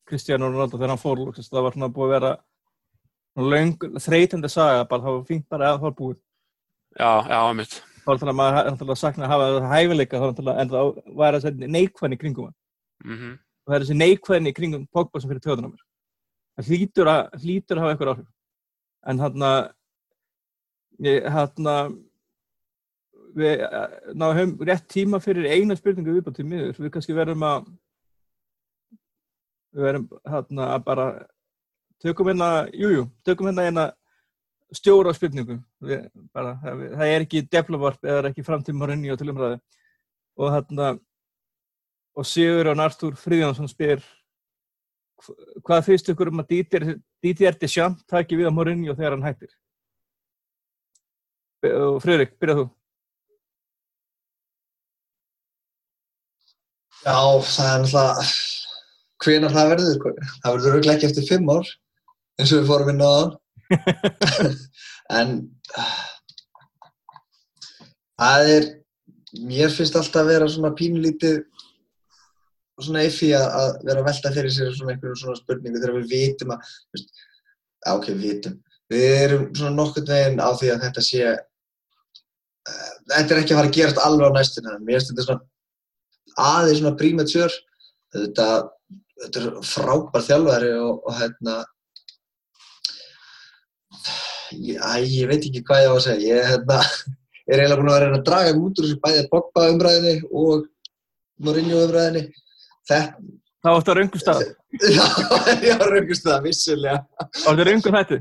Cristiano Ronaldo þegar hann fór það var svona búið að vera löng, þreytandi saga, bara það var fínt bara að það var búið. Já, já, að mitt þá er það maður að sakna að hafa hæfileika en það var að segja neikvæðin í kringum mm -hmm. og það er þessi neikvæðin í kringum Pogba sem fyrir tjóðan á mér það hlýtur að, hlýtur að hafa eitthvað áhrif. En hann að við náðum rétt tíma fyrir eina spurningu viðbátt til miður. Við kannski verðum að við verðum hann að bara tökum hérna, jújú, tökum hérna eina stjóra á spurningum bara, það, það er ekki deflavarp eða ekki framtímarinni og tilumræði og hérna og Sigur og Nartúr Fríðjónsson spyr hvað finnst ykkur um að Díti Erti Sjám taki við á Morinni og þegar hann hættir? Og Friðrik, byrjað þú Já, það er náttúrulega hvenar það verður það verður auðvitað ekki eftir fimm ár eins og við fórum inn á það (laughs) en það er mér finnst alltaf að vera svona pínlítið svona effi að vera að velta fyrir sér svona einhverjum svona spurningu þegar við vitum að veist, ok, við vitum. Við erum svona nokkur veginn á því að þetta sé uh, þetta er ekki að fara að gerast alveg á næstuna mér finnst þetta svona aðeins svona prímature þetta, þetta er frábær þjálfæri og, og hérna Já, ég veit ekki hvað ég á að segja. Ég hérna, (laughs) er eiginlega búin að vera að draga út úr þessu bæðið Pogba umræðinni og Mourinho umræðinni. Þetta... Það átti að raungum stað. (laughs) Já, já, raungum stað, vissulega. Það átti að raungum hættu.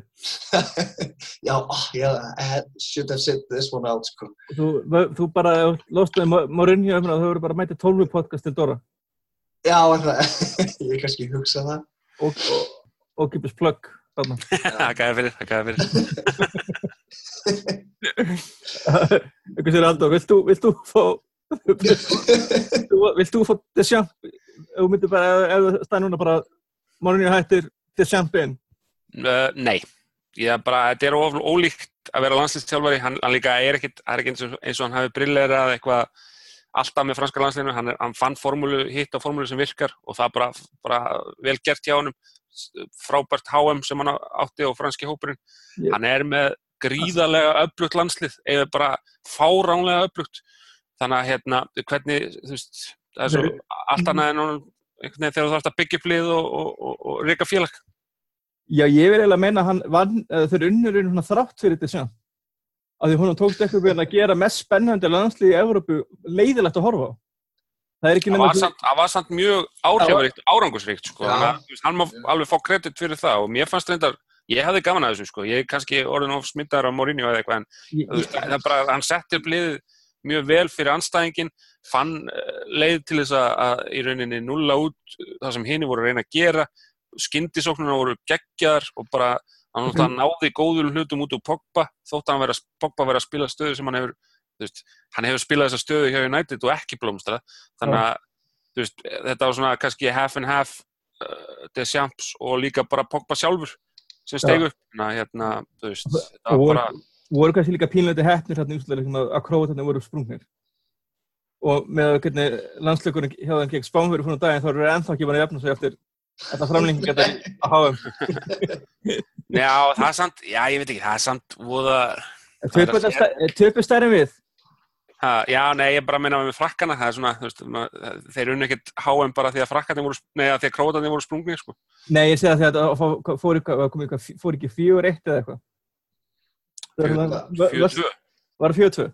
(laughs) já, já, I should have said this one out, sko. Þú, þú bara lostuði Mourinho umræðinu og þau voru bara að mæta 12 podcast til Dóra. Já, það, (laughs) ég kannski hugsa það. Og, og, og kipis plögg. Þakkaði fyrir, þakkaði fyrir. Eitthvað sér Aldó, vilt þú, vilt þú fá, vilt þú fá Deschamps, ef þú myndir bara, ef það stæði núna bara, morgunni hættir Deschamps inn? Uh, nei, ég bara, þetta er of ólíkt að vera landslýstjálfari, hann, hann líka er ekkit, er ekkit eins, og, eins og hann hafi brillerað eitthvað alltaf með franska landsliðinu, hann, hann fann formúlu, hitt á formúlu sem virkar og það bara, bara vel gert hjá honum, frábært HM sem hann átti og franski hópurinn, Ég- hann er með gríðarlega öflugt landslið, eða bara fáránlega öflugt, þannig að hérna, hvernig, þú veist, það er svo allt annað en einhvern veginn þegar þú þarfst að byggja upp lið og, og, og, og reyka félag. Já, ég vil eiginlega meina að hann vann, uh, þeir unnur svona þrátt fyrir þetta sjá. Af því hún tókst eitthvað við að gera mest spennandi landslið í Evrópu leiðilegt að horfa á. Það er ekki Það nema... var, samt, það var samt mjög áhrifaríkt, árangusríkt, sko. Þannig að, hann má alveg fá kredit fyrir það og mér fannst reyndar, ég hefði gaman að þessu, sko. Ég er kannski orðin of smittar á Mourinho eða eitthvað, en Ég- veist, það er bara, hann setti upp liðið mjög vel fyrir anstæðingin, fann uh, leið til þess að, að í rauninni nulla út það sem hini voru að reyna að gera, skyndisóknuna voru geggjaðar og bara, hann mm. náði góður hlutum út úr Pogba, þótt að hann vera, Pogba vera að spila stöðu sem hann hefur, veist, hann hefur spilað þessa stöðu hjá United og ekki blómstra, þannig að, þú veist, þetta var svona kannski half and half uh, Deschamps og líka bara Pogba sjálfur sem stegu upp, þannig að, hérna, þú veist, og var bara, voru kannski líka pínleiti hefnir hérna úslega að króatarnir voru sprungnir. Og með hvernig landsleikurinn hjá þeim gegn Spánverið fór um daginn þá eru þeir ennþá ekki búin að jafna sig eftir þetta framlenginga þetta að háum. (laughs) já, það er samt, já, ég veit ekki, það er samt Töpu stærri við. ha, já, nei, ég bara meina með frakkana, það er svona, veist, ma- þeir unni ekkert HM bara því að frakkarnir voru, nei, að því að krótarnir voru sprungnir, sko. Nei, ég segi það því að þetta fór- fór, ekki fjögur eitt eða eitthvað. Það Fjögur- svona- var- 42, Var það fjögur tvö?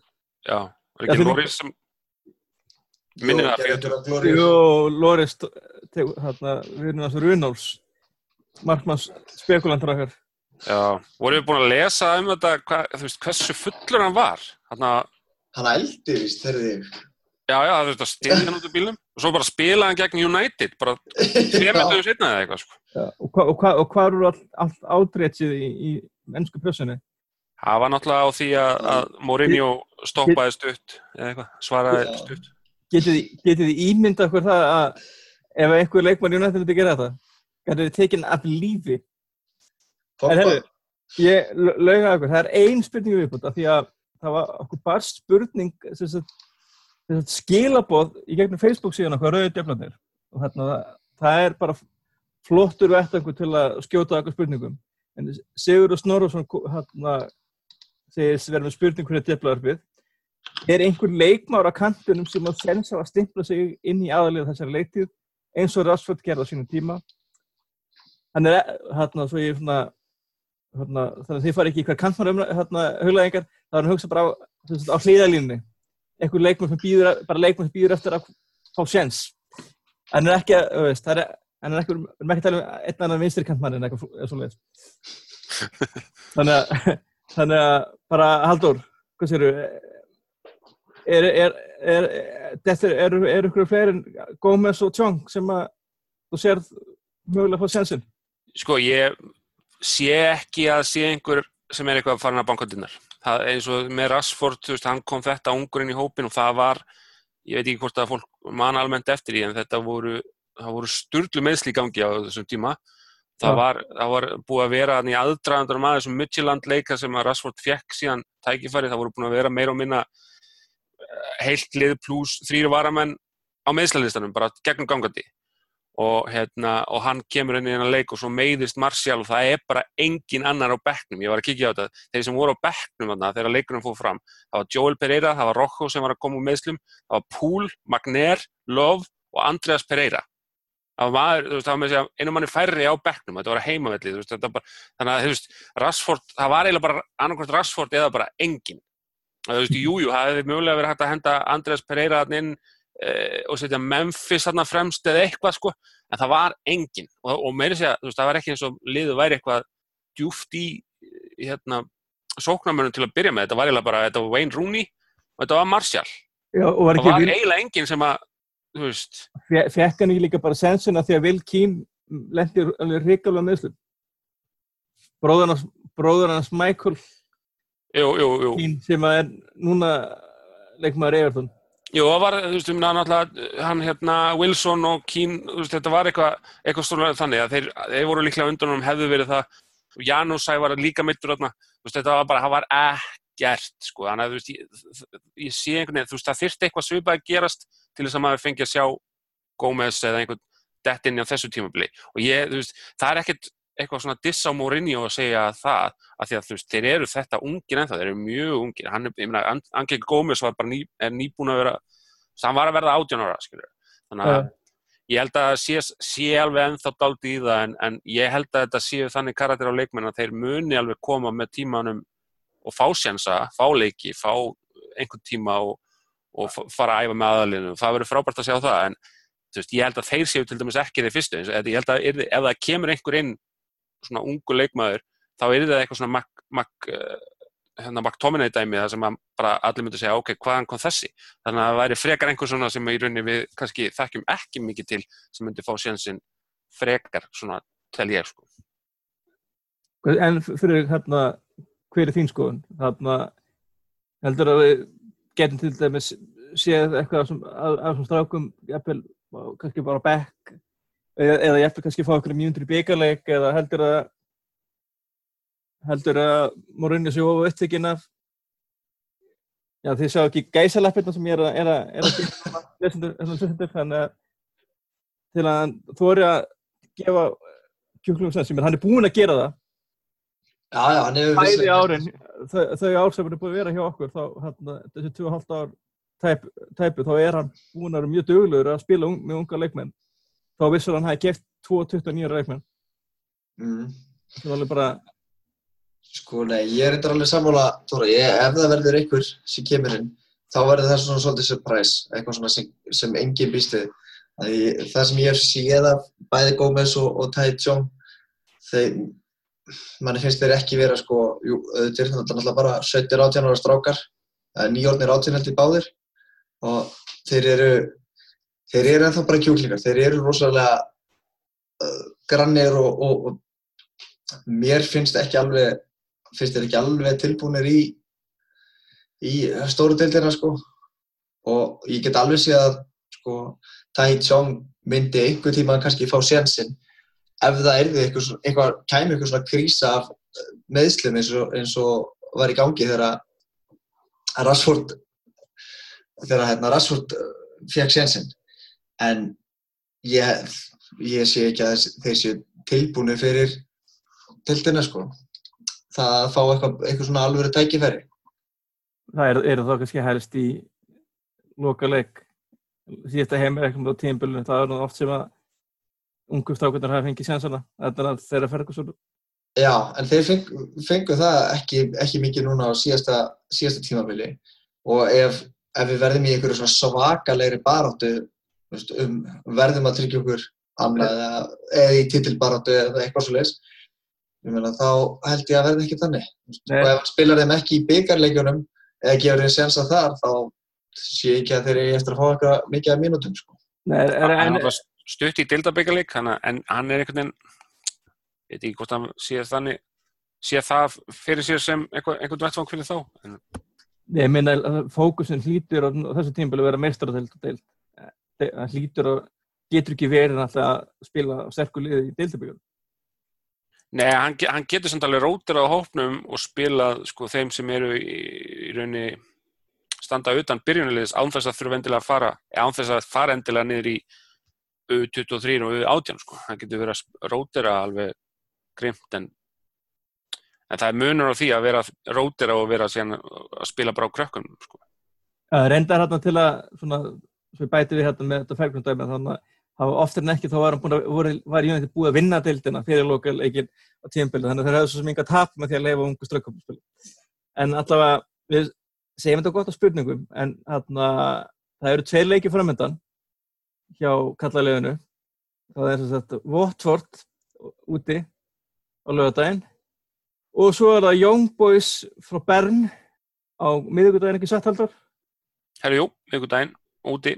já, var ekki Loris sem, minnir það 42. Jú, Loris, við erum þessu Runóls, markmanns spekulantur okkar. Já, voru við búin að lesa um þetta, hva, þú veist, hversu fullur hann var? Þannig Hann eldi vist, heyrði ég. já, já, það þurfti að stila hann út úr bílnum og svo bara spila hann gegn United, bara metrið setna eða eitthvað, sko. Já, og, hva, og, hva, og hvað eru allt, allt ádrétsið í, í ennsku pjössunni? Það var náttúrulega á því að, að Mourinho stoppaði stutt, eða eitthvað, svaraði Já. stutt. Getið þið- þið ímyndað okkur það að ef einhver leikmann í United myndi gera þetta, gætið þið tekin af lífi? En heyrðu, Ég lauga okkur, það er ein spurning viðbútt af því að það var okkur bara spurning sem sagt, skilaboð í gegnum Facebook síðan okkur rauði djöflanir og þarna það, það er bara flottur vettangur til að skjóta okkur spurningum. En Sigurður Snorrason hérna segist verið með spurning hvernig djöflaðarfið er einhver leikmár á kantunum sem að sensa að stimpla sig inn í aðalið þessari leiktíð eins og Rashford gerði á sínum tíma? Hann er hérna svo ég svona hérna, þannig að þið fari ekki í hvað kantmann um hérna, huglæðingar, þá er hann að hugsa bara á, á hliðalínni einhver leikmann sem býður, bara leikmann sem býður eftir að fá sjens hann er ekki, þú veist, er hann er ekki, við erum ekki að tala um einn annan vinstri kantmann en eitthvað svo leiðis (laughs) þannig að (laughs) þannig að bara Haldur hvað séru er, er, er, er, er, er ykkur fleiri Gómez og Tjong sem að þú sérð mögulega að fá sjensin Sko, ég sé ekki að sé einhver sem er eitthvað að banka dinnar. Það er eins og með Rashford, þú veist, hann kom þetta ungur inn í hópin og það var, ég veit ekki hvort að fólk man almennt eftir í, en þetta voru, það voru sturglu meðsli í gangi á þessum tíma. Það var, það var búið að vera þannig aðdraðandur aðeins um Midtjylland leika sem að Rashford fekk síðan tækifæri, það voru búin að vera meira og minna heilt lið pluss þrýri varamenn á meðslalistanum, bara gegnum gangandi. Og, hérna, og hann kemur inn í hennar leik og svo meiðist Martial og það er bara engin annar á bekknum, ég var að kíkja á þetta. Þeir sem voru á bekknum þarna þegar leikunum fóð fram það var Joel Pereira, það var Rocco sem var að koma úr meðslum, það var Poul, Magner Love og Andreas Pereira. Það var maður, þú veist, það var með að segja einu manni færri á bekknum, þetta var að heimavelli þú veist, þetta var bara, þannig að þú veist, Rashford það var eiginlega bara annarkvæmt Rashford eða bara engin þú veist, jújú, það hefði mögulega verið hægt að henda Andreas Pereira þarna inn eh, og setja Memphis þarna fremst eða eitthvað sko, en það var engin og, og meiri segja, þú veist, það var ekki eins og liðu væri eitthvað djúft í hérna, sóknarmönnum til að byrja með. Þetta var eiginlega bara, þetta var Wayne Rooney og þetta var Martial, Já, og var það var Will, eiginlega engin sem að þú veist, fe- fekk hann ekki líka bara sensuna því að Will Keane lendi alveg ríkalega meðslum hans Michael jú, jú, jú. Sem að er núna leikmaður Everton. Jú, það var, þú veist, um náttúrulega hann hérna, Wilson og Keane, veist, þetta var eitthvað eitthvað stóðlega þannig að þeir, þeir voru líklega undan um hefðu verið það. Sævar er líka mittur þarna, þetta var bara, það var ekkert, sko, þannig að þú veist, ég, ég sé einhvern veginn, þú veist, það þyrfti eitthvað svipað að gerast til þess að maður fengi að sjá Gómez eða einhvern dett inn á þessu tímabili. Og ég, þú veist, það er ekkert eitthvað svona diss á Mourinho að segja það að því að þú veist, þeir eru þetta ungir ennþá, þeir eru mjög ungir, hann ég meina, Angel Gómez var bara ný, er nýbúin að vera, hann var að verða 18 ára, skilur, þannig að Ja. ég held að sé, sé alveg ennþá daldi í það en, en ég held að þetta séu þannig karakter á leikmenn að þeir muni alveg koma með tímanum og fá sjansa, fá leiki, fá einhvern tíma og, og fara að æfa með aðalinu. Það verður frábært að sjá það en þú veist, ég held að þeir séu til dæmis ekki þeir fyrstu. og- Ég held að ef það kemur einhver inn svona ungu leikmaður þá er það eitthvað svona Mac, uh, hérna McTominay dæmi það sem bara allir myndi segja ok, hvaðan kom þessi þannig að það væri frekar einhver svona sem í rauninni við kannski þekkjum ekki mikið til sem myndi fá sénsinn frekar svona tel ég sko En fyrir hérna, hver er þín skoðun? Hérna, heldur að við getum til dæmis séð eitthvað af þessum strákum, jafnvel, kannski bara bekk, eða, eða jafnvel kannski fá okkur mjöndur í byggarleik, eða heldur að heldur að Mourinho sé ofa upptekinn af já, þið sjá ekki gæsalappirna sem ég er að, er að, er að (laughs) þannig að til að hann þóri að gefa kjúklingum sem er, hann er búinn að gera það. Já, já, hann hefur bæði árin, þau, þau ár sem er búið að vera hjá okkur þá, hérna, þessi 2,5 ár tæp, tæpu, þá er hann búin að vera mjög duglegur að spila un, með unga leikmenn þá vissur hann hafi keft 2,29 leikmenn Mm. það var alveg bara, Sko, nei, ég er eitthvað alveg sammála, Tóra, ég, ef það verður einhver sem kemur inn, þá verður það svona svolítið surprise, eitthvað svona sem, sem enginn býst við. Það, sem ég hef séð af bæði Gómez og, og Tai Tjóng, þeir, manni finnst þeir ekki vera, sko, jú, auðvitað er þetta náttúrulega bara 17-18 ára strákar, nýjórnir 18 held í báðir og þeir eru, þeir eru ennþá bara kjúklingar, þeir eru rosalega uh, grannir og, og, og mér finnst ekki alveg finnst þér ekki alveg tilbúinir í í stóru deildina sko. Og ég get alveg séð að sko Tai Chong myndi einhver tíma kannski fá sénsinn ef það erði eitthvað, eitthvað kæmi eitthvað svona krísa af meðslum eins og, eins og var í gangi þegar Rashford þegar hérna Rashford fekk sénsinn en ég, ég sé ekki að þeir séu tilbúinir fyrir deildina sko. Það að fá eitthvað, eitthvað svona alvöru tækifæri. það er, er þá kannski helst í loka leik síðasta heimreikum á tímbölinu það er nú oft sem að ungu strákunar hafa fengið er að þeirra Ferguson. Já, en þeir feng, fengu það ekki, ekki mikið núna á síðasta, síðasta tímabili. Og ef, ef við verðum í einhverju svakalegri veist, um, verðum að tryggja okkur annað eða, eða í titilbaráttu eða eitthvað svo ég meina þá held ég að verði ekki þannig Nei. og ef hann spilar þeim ekki í byggarleikjunum eða gefur þeim sensa þar þá sé ég ekki að þeir eru eftir að fá eitthvað mikið af mínútum sko. Nei, hann er en, náttúrulega stutt í deildabyggarleik en hann er einhvern veginn ég veit ekki hvort hann sé þannig sé það fyrir sér sem einhver, einhvern vettvang fyrir þá en, ég meina að fókusin hlýtur á á þessu tímbölu að vera meistaradeild deild. Eh, hann hlýtur og getur ekki verið að spila liði í deildabíðum Nei, hann, hann getur samt alveg rótir á hópnum og spila sko, þeim sem eru í, í rauninni standa utan byrjunarliðis án þess að þurfa endilega að fara eða án þess að fara endilega niður í U23 og U18 sko. hann getur verið að rótira alveg grimt en en það er munur á því að vera rótira og vera að spila bara á krökkum sko. Það reyndar hérna til að svona, svo ég bæti við hérna með þetta fergrundæmi þannig að oftar en ekki þá var að voru, var United búið að vinna deildina fyrir lokaleikin á tímpölu þannig að þeir hefðu svo sem enga tap með því að leifa ungu strökkum. En allavega við segjum þetta gott á spurningum en hérna það eru tveir leiki framöndan hjá kallaliðinu það er sem sagt Watford úti á lögadaginn og svo er það Young Boys frá Bern á miðugudaginn ekki satt haldur Herru, jú, einhvern daginn, úti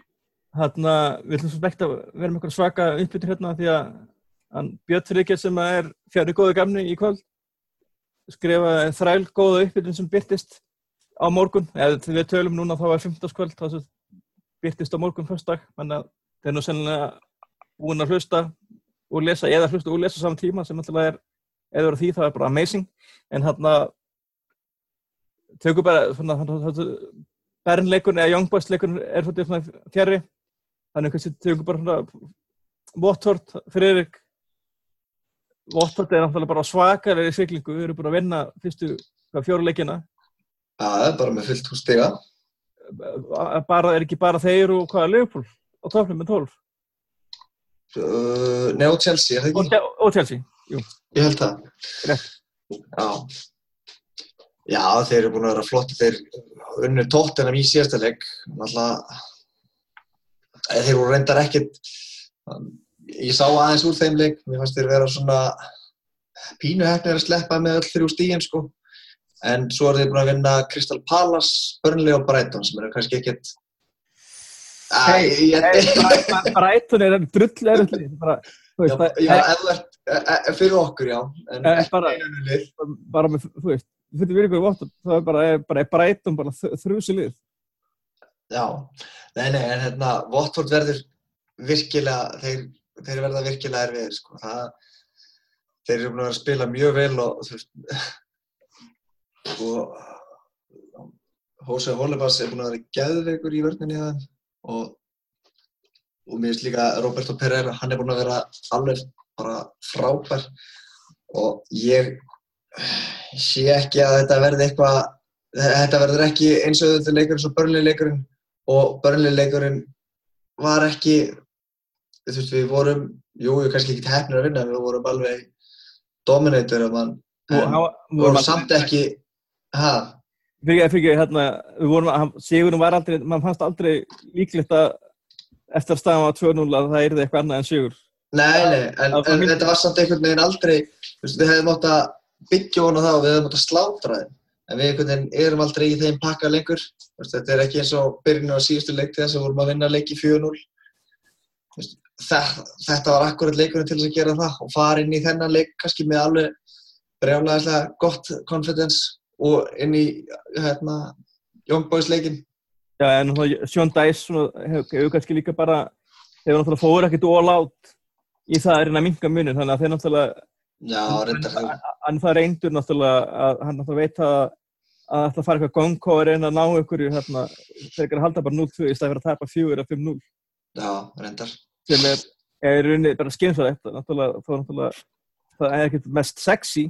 Þarna, við ætlum svo spekta að vera með svaka uppbyttur hérna því að hann Björn Frikjær sem er fjari góðu gamni í kvöld skrifaði þræl góða uppbytun sem byrtist á morgun, eða þegar við tölum núna þá er 15. kvöld, þá byrtist á morgun fyrstdag, þannig að þeir nú sennilega búin að hlusta og lesa, eða hlusta og lesa saman tíma sem alltaf er eða verið því það er bara amazing en hann að tökum bara svona, Bernleikurinn eða Young Boys leikurinn er svona fjari þannig kannski tökum bara svona Watford fyrir Erik Watford er náttúrulega bara svakalega í sviklingu, við erum bara að vinna fyrstu fjóruleikina Já, það er bara með fullt hús stiga. Bara, er ekki bara þeir og hvaða Leopold á tofnum með 12 uh, Nei, og Chelsea, er það og, ekki? og Chelsea, jú. Ég held það. Rétt. Já. Já, þeir eru búin að vera flotti þeir unnur tóttinam í síðasta Náttúrulega eh, þeir voru reyndar ekkit ég sá aðeins úr þeim leik mér fannst þeir vera svona pínu hefnir að sleppa með öll þrjú stíðin sko. En svo er þeir búin að vinna Crystal Palace, Burnley og Brighton sem eru kannski ég- Hey, Brighton er drull erutli bara, Já, veist, já, þú ert, e- e- fyrir okkur, já, en Eh, ekki bara- einu lið. er bara með, þú veist fyrir við ykkur vott, það er bara, er bara er Brighton bara þrjusi lið Já, nei, nei, en hérna, Watford verður virkilega, þeir, þeir verða virkilega erfiðir, sko, það, þeir eru búin að vera að spila mjög vel og, þú veist, (laughs) og Jose Holebas er búin að vera geðveikur í vörninni það og, og mér finnst líka Roberto Pereira, hann er búin að vera alveg bara frábær og ég sé ekki að þetta verði eitthvað, þetta verður ekki eins og þetta leikur eins og börnleileikurinn og börnleileikurinn var ekki, þú veist, við vorum, jú, við kannski ekki hefnir að vinna, við vorum alveg dominator og en við vorum samt ekki, ha, fyrir ekki, hérna, við vorum Sigurinn var aldrei, mann fannst aldrei líklegt að eftir að staðan var 2-0 að það yrði eitthvað annað en Sigur. Nei, nei, en, Það en þetta var samt einhvern veginn aldrei, við hefðum átt að byggja það og við hefðum átt að slátra þeim, en við einhvern veginn erum aldrei í þeim pakka lengur, þetta er ekki eins og byrjunum á síðustu leik þess að vorum að vinna leiki 4-0, Þú veist, þe- þetta var akkurat leikurinn til þess að gera það og fara inn í þennan leik kannski með alveg brjálæðislega gott confidence og inn í hérna, Young Boys leikin. Já, en Sjón Dæs hefur kannski líka bara hefur náttúrulega fóður ekkert out í það að reyna að minka munin, þannig að þeir náttúrulega Já, reyndar þú. hann það reyndur náttúrulega að hann náttúrulega veit að að það að fara eitthvað gong og reyna að ná ykkur hérna, þeir ekki að halda bara 0-2 í stæði fyrir að tapa 4 eða 5-0 Já, reyndar. sem er, er í rauninni bara náttúrulega, þá náttúrulega það er ekkert mest sexy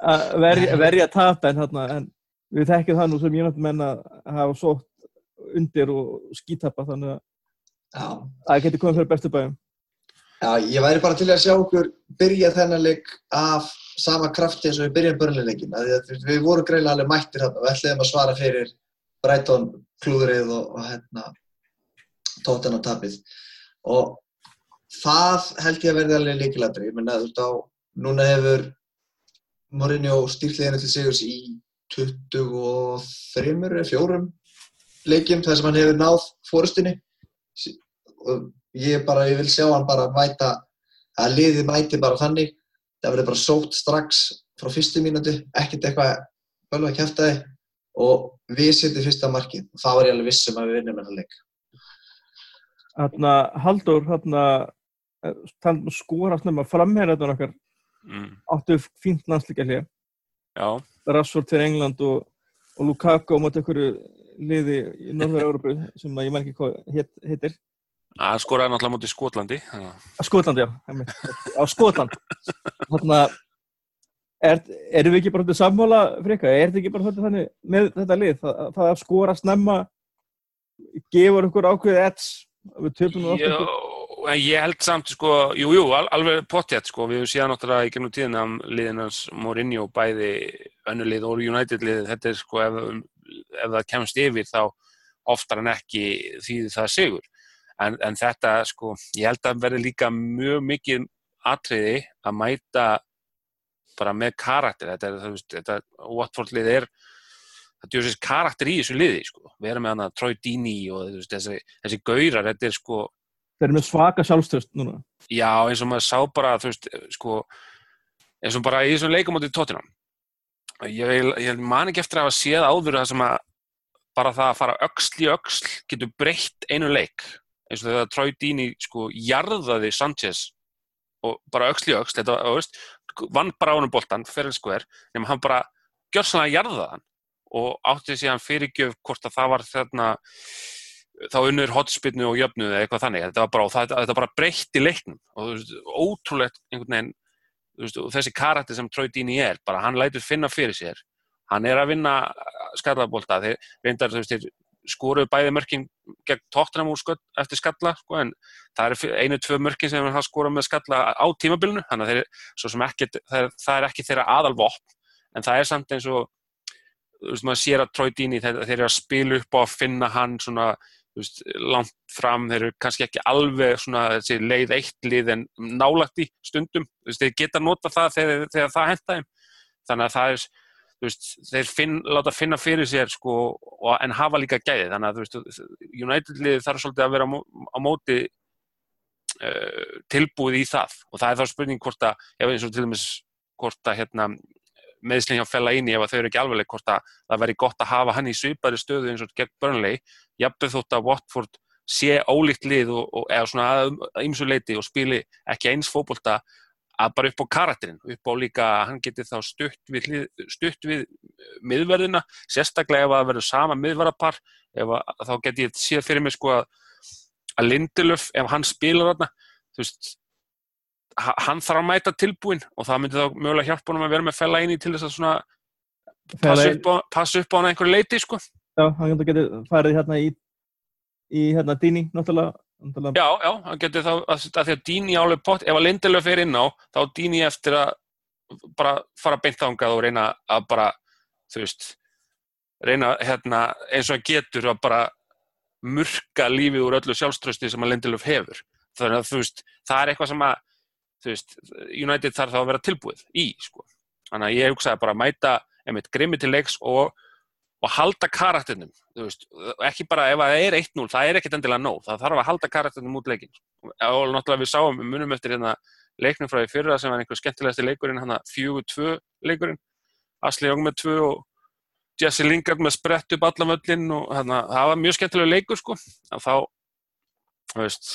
að verja, verja að tapa en, þarna, en við þekkjum það nú sem ég náttúrulega menn að hafa sótt undir og skítapa þannig að það getur komið fyrir bestu bæjum Já, ég væri bara til að sjá okkur byrja þennan leik af sama krafti eins og við byrjum börnleileikin. Við, við vorum greiðlega alveg mættir þarna og ætliðum að svara fyrir Brighton klúðrið og, og hérna, tóttan á tapið. Og það held ég að verði alveg líkilættri. Ég menna, þú veist á, núna hefur Mourinho stýrliðinu til sigurs í 23 eða 4 leikjum þar sem hann hefur náð fórustinni og ég bara, ég vil sjá hann bara mæta, að liðið mæti bara þannig, það verður bara sótt strax frá fyrstu mínúti, ekkert eitthvað bölva að kæfta þið og við setjum fyrsta markið. Og þá er ég alveg vissum að við vinnum hennar leik. Þarna Haldur þarna þannig að skora snemma framherðan okkar mm. áttu fínt landslíkja hlið Já, Rashford fyrir England og, og Lukaku á móti einhverju liði í Norður-Európu sem að ég mær ekki hvað heit, heitir það skoraði náttúrulega mútið Skotlandi. þannig að- á Skotland, já, á Skotland. Þarna er, erum við ekki bara þetta sammála frika, er þetta ekki bara þetta þannig með þetta lið, það, það að skora snemma gefur okkur ákveðið ets við nú Já, ofta en ég held samt, sko, jú, jú, al alveg pottjætt, sko, við hefum séð náttúrulega í gennum tíðina um liðinans Mourinho, bæði önnulið og United-lið, þetta er, sko, ef, ef það kemst yfir þá oftar en ekki því það sigur. En, en þetta, sko, ég held að verði líka mjög mikið atriði að mæta bara með karakter, þetta er, þú veist, þetta Watford-lið er það er þessi karakter í þessu liði, sko, við erum með hana Troy Deeney og veist, þessi, þessi gaurar, þetta er, sko, þeir eru með svaka sjálfstöðst núna Já, eins og maður sá bara, þú veist, sko, eins og bara í þessum leikum áttið tóttinam. Ég, ég man ekki eftir að hafa séð áður það sem að bara það að fara öxl í öxl getur breytt einu leik. Eins og þegar Troy Deeney, sko, jarðaði Sanchez og bara í öxl, þetta, þú veist, vann bara á honum boltan, fyrir skver, nema hann bara gjörsanlega jarðaði hann og átti síðan fyrirgjöf hvort að það var þarna þá unnur hotspinnu og jöfnu eða eitthvað þannig. Þetta var bara, það, þetta bara breytt í leiknum og veist, ótrúlegt einhvern veginn veist, þessi karakter sem Troy Dini er, bara hann lætur finna fyrir sér. Hann er að vinna skarðabólta, þeir reyndar þú veist, þeir skoruðu bæði mörkin gegn tóttunum úr skall, eftir skalla sko, en það er einu-tvö mörkin sem hann skora með skalla á tímabilinu þannig að þeir, ekki, það er, það er ekki þeirra aðalvopn, en það er samt eins og þú veist, maður sér að Troy Dini þeir, þeir eru að spila upp og að finna hann svona veist, langt fram, þeir eru kannski ekki alveg svona þessi leið eitt lið en nálagt í stundum, veist, þeir geta nota það þegar, þegar það henda þeim. Þannig að það er, veist, þeir finn, láta finna fyrir sér sko, og, en hafa líka gæði, þannig að United lið þarf svolítið að vera á móti uh, tilbúið í það. Og það er þá spurning hvort að, ef eins og til dæmis hvort að hérna meðslinn hjá fella inn í ef þau eru ekki alveg hvort að það væri gott að hafa hann í svipari stöðu eins og gegn Burnley. Jafnveg þótt að Watford sé ólíkt lið og, og, eða svona að ymsu leiti og spili ekki eins fókbólta að bara upp á karakterinn, upp á líka að hann geti þá stutt við, stutt við miðverðina, sérstaklega ef það verður sama miðverðarpar, þá geti ég séð fyrir mig sko að, að Lindelöf, ef hann spilar þarna, þú veist, hann þarf að mæta tilbúin og það myndi þá mögulega hjálpa hann að vera með fella eini til þess að svona passa upp á, passa upp á hann einhverju leiti sko. Já, hann getur farið hérna í, í hérna Dini náttúrulega. Já, já, hann getur þá að, að því að Dini álega pott, ef að Lindelöf er inn á þá Dini eftir að bara fara beint ángað og reyna að bara, þú veist reyna hérna eins og að getur að bara murka lífið úr öllu sjálfströsti sem að Lindelöf hefur. Þannig að þú veist, það er eitthvað sem að þú veist, United þarf þá að vera tilbúið í, sko. Þannig að ég hugsaði bara að mæta einmitt grimmi til leiks og, og halda karakternum, ekki bara ef það er 1-0, það er ekkert endilega nóg, það þarf að halda karakternum út leikin. Og náttúrulega við sáum, munum eftir hérna leiknum frá því fyrra sem var einhver skemmtilegasti leikurinn, hann að 4-2 leikurinn, Asli Jóng með 2 og Jesse Lingard með sprett upp allan völlin og að það var mjög skemmtilega leikur, sko, þá, þú veist,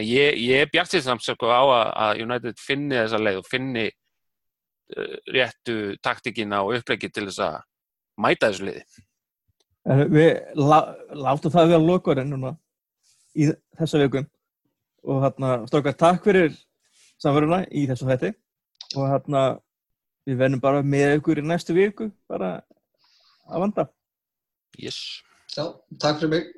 Ég, ég er bjartið samt sko á að United finni þessa leið og finni uh, réttu taktikina og upplegið til þess að mæta þessu leiði. Við lá, látum það við að loka núna í þessa vikum og hérna strókar takk fyrir samverðuna í þessu hætti og hérna við verðum bara með ykkur í næstu viku bara að vanda. Yes. Já, takk fyrir mig.